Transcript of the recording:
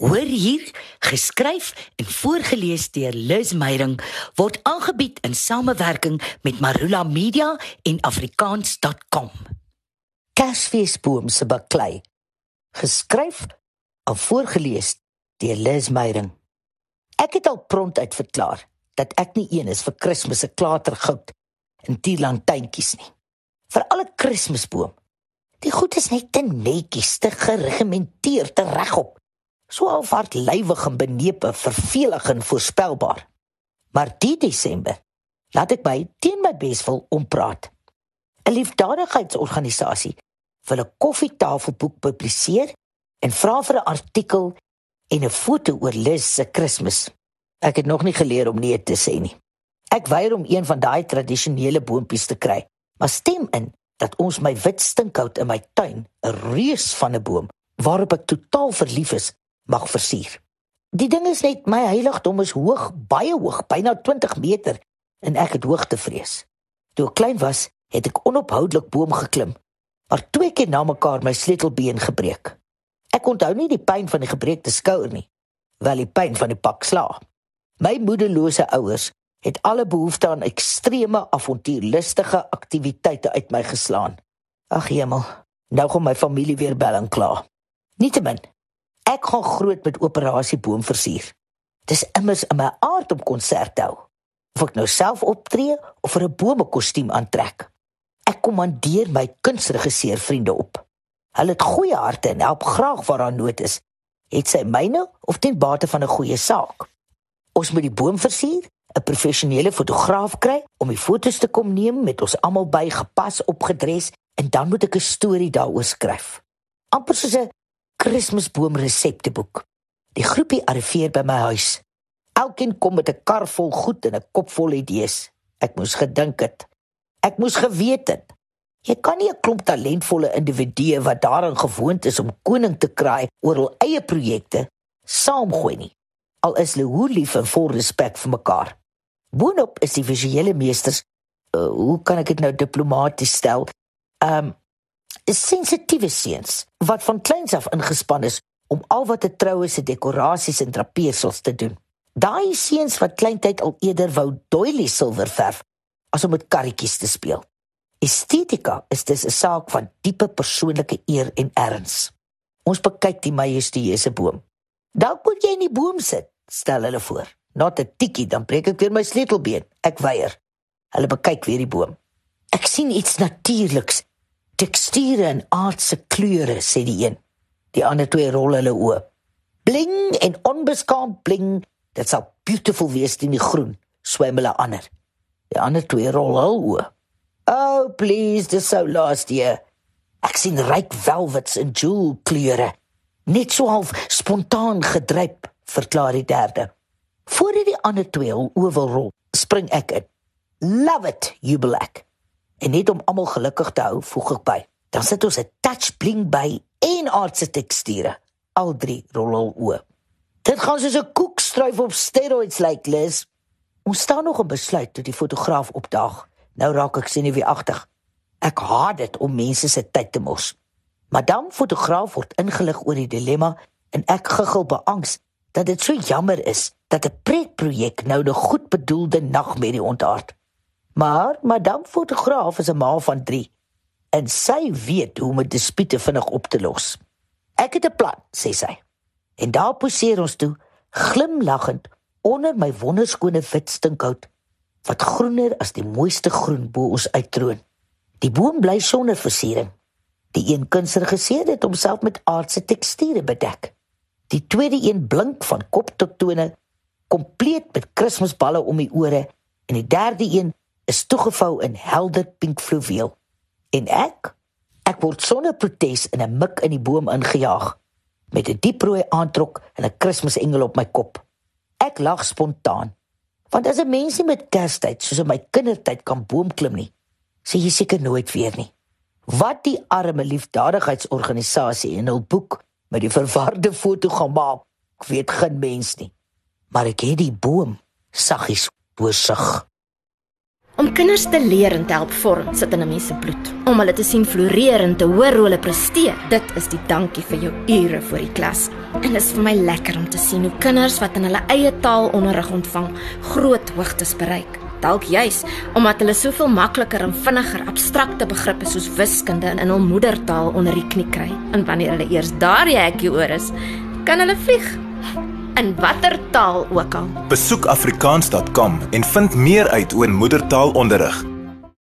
Hoor hier, geskryf en voorgeles deur Liz Meyerink word aangebied in samewerking met Marula Media en afrikaans.com. Kersfeesboom se baklei. Geskryf en voorgeles deur Liz Meyerink. Ek het al pront uit verklaar dat ek nie een is vir Kersfees se klatergoud en tierlantjies nie. Vir alle Kersfeesboom. Die goed is net te netjies, te geregimenteerd, te regop so alvaart lywig en benepe, vervelig en voorspelbaar. Maar die Desember laat ek by teen my beswil ompraat. 'n Liefdadigheidsorganisasie wil 'n koffietafelboek publiseer en vra vir 'n artikel en 'n foto oor Liz se Kersfees. Ek het nog nie geleer om nee te sê nie. Ek weier om een van daai tradisionele boontjies te kry, maar stem in dat ons my wit stinkhout in my tuin, 'n reus van 'n boom waarop ek totaal verlief is, mag versier. Die ding is net my heiligdom is hoog, baie hoog, byna 20 meter en ek het hoogtevrees. Toe ek klein was, het ek onophoudelik boom geklim, maar twee keer na mekaar my sleutelbeen gebreek. Ek onthou nie die pyn van die gebreekte skouer nie, wel die pyn van die pak slaag. My moederlose ouers het alle behoefte aan ekstreme avontuurlustige aktiwiteite uit my geslaan. Ag hemel, nou kom my familie weer bel en kla. Nietemin, Ek gaan groot met operasie boom versier. Dis immers in my aard om konsert hou. Of ek nou self optree of vir 'n bome kostuum aantrek. Ek kommandeer my kunsregisseur vriende op. Hulle het goeie harte en help graag waar daar nood is. Het sy myne of ten bate van 'n goeie saak. Ons moet die boom versier, 'n professionele fotograaf kry om die fotos te kom neem met ons almal by gepas opgedres en dan moet ek 'n storie daaroor skryf. amper soos 'n Kersboom resepteboek. Die groepie arriveer by my huis. Elkeen kom met 'n kar vol goed en 'n kop vol idees. Ek moes gedink het. Ek moes geweet het. Jy kan nie 'n klomp talentvolle individue wat daarin gewoond is om koning te kraai oor hul eie projekte saamgooi nie. Al is hulle hoe lief en vol respek vir mekaar. Boonop is die visuele meesters, uh, hoe kan ek dit nou diplomaties stel? Ehm um, sensitiewe seuns wat van kleins af ingespan is om al wat 'n troue se dekorasies en trapeersels te doen. Daai seuns wat kleintyd al eerder wou doily silwer verf as om met karretjies te speel. Estetika is dis 'n saak van diepe persoonlike eer en erns. Ons bekyk die majestueuse boom. Dalk moet jy in die boom sit, stel hulle voor. Not 'n tikkie, dan breek ek weer my sleutelbeen. Ek weier. Hulle bekyk weer die boom. Ek sien iets natuurliks teksture en aardse kleure sê die een. Die ander twee rol hulle oë bling en onbeskaamd bling dit sal beautiful wees in die groen swem hulle ander. Die ander twee rol hul oë oh please this so last year. Ek sien ryk velvets en jewel kleure. Net so half spontaan gedryp verklaar die derde. Voor die ander twee hul oë wil rol spring ek in. Love it jubel ek En net om almal gelukkig te hou, voeg ek by. Dan sit ons 'n touch bling by en aardse teksture. Al drie rol o. Dit gaan soos 'n koekstruif op steroids lyk, like, Liz. Ons staan nog op besluit toe die fotograaf opdaag. Nou raak ek senuweeagtig. Ek haat dit om mense se tyd te mors. Madam fotograaf word ingelig oor die dilemma en ek giggel beangs dat dit so jammer is dat 'n pretprojek nou 'n goed bedoelde nagmerrie ontaard. Maar madam fotograaf is 'n ma van 3 en sy weet hoe om dispute vinnig op te los. Ek het 'n plan, sê sy. En daar poseer ons toe, glimlaggend onder my wonderskone wit stinkhout wat groener as die mooiste groen bo ons uittroon. Die boom bly sonder versiering. Die een kunsregisseur het homself met aardse teksture bedek. Die tweede een blink van kop tot tone, kompleet met Kersballe om die ore en die derde een is toegevou in helder pink fluweel. En ek, ek word sonder protes in 'n mik in die boom ingejaag met 'n dieprooi aantrek en 'n Kersengel op my kop. Ek lag spontaan. Want as 'n mens nie met Kerstyd soos in my kindertyd kan boom klim nie, sê jy seker nooit weer nie. Wat die arme liefdadigheidsorganisasie in hul boek met die verwarde foto gaan maak, ek weet geen mens nie. Maar ek het die boom saggies oorsig. Om kinders te leer en te help vorm sit in 'n mens se bloed. Om hulle te sien floreer en te hoor hoe hulle presteer, dit is die dankie vir jou ure voor die klas. En dit is vir my lekker om te sien hoe kinders wat in hulle eie taal onderrig ontvang, groot hoogtes bereik. Dalk juis omdat hulle soveel makliker en vinniger abstrakte begrippe soos wiskunde in hul moedertaal onder die knie kry. En wanneer hulle eers daar die hekkie oor is, kan hulle vlieg in watter taal ook al. Besoek afrikaans.com en vind meer uit oor moedertaalonderrig.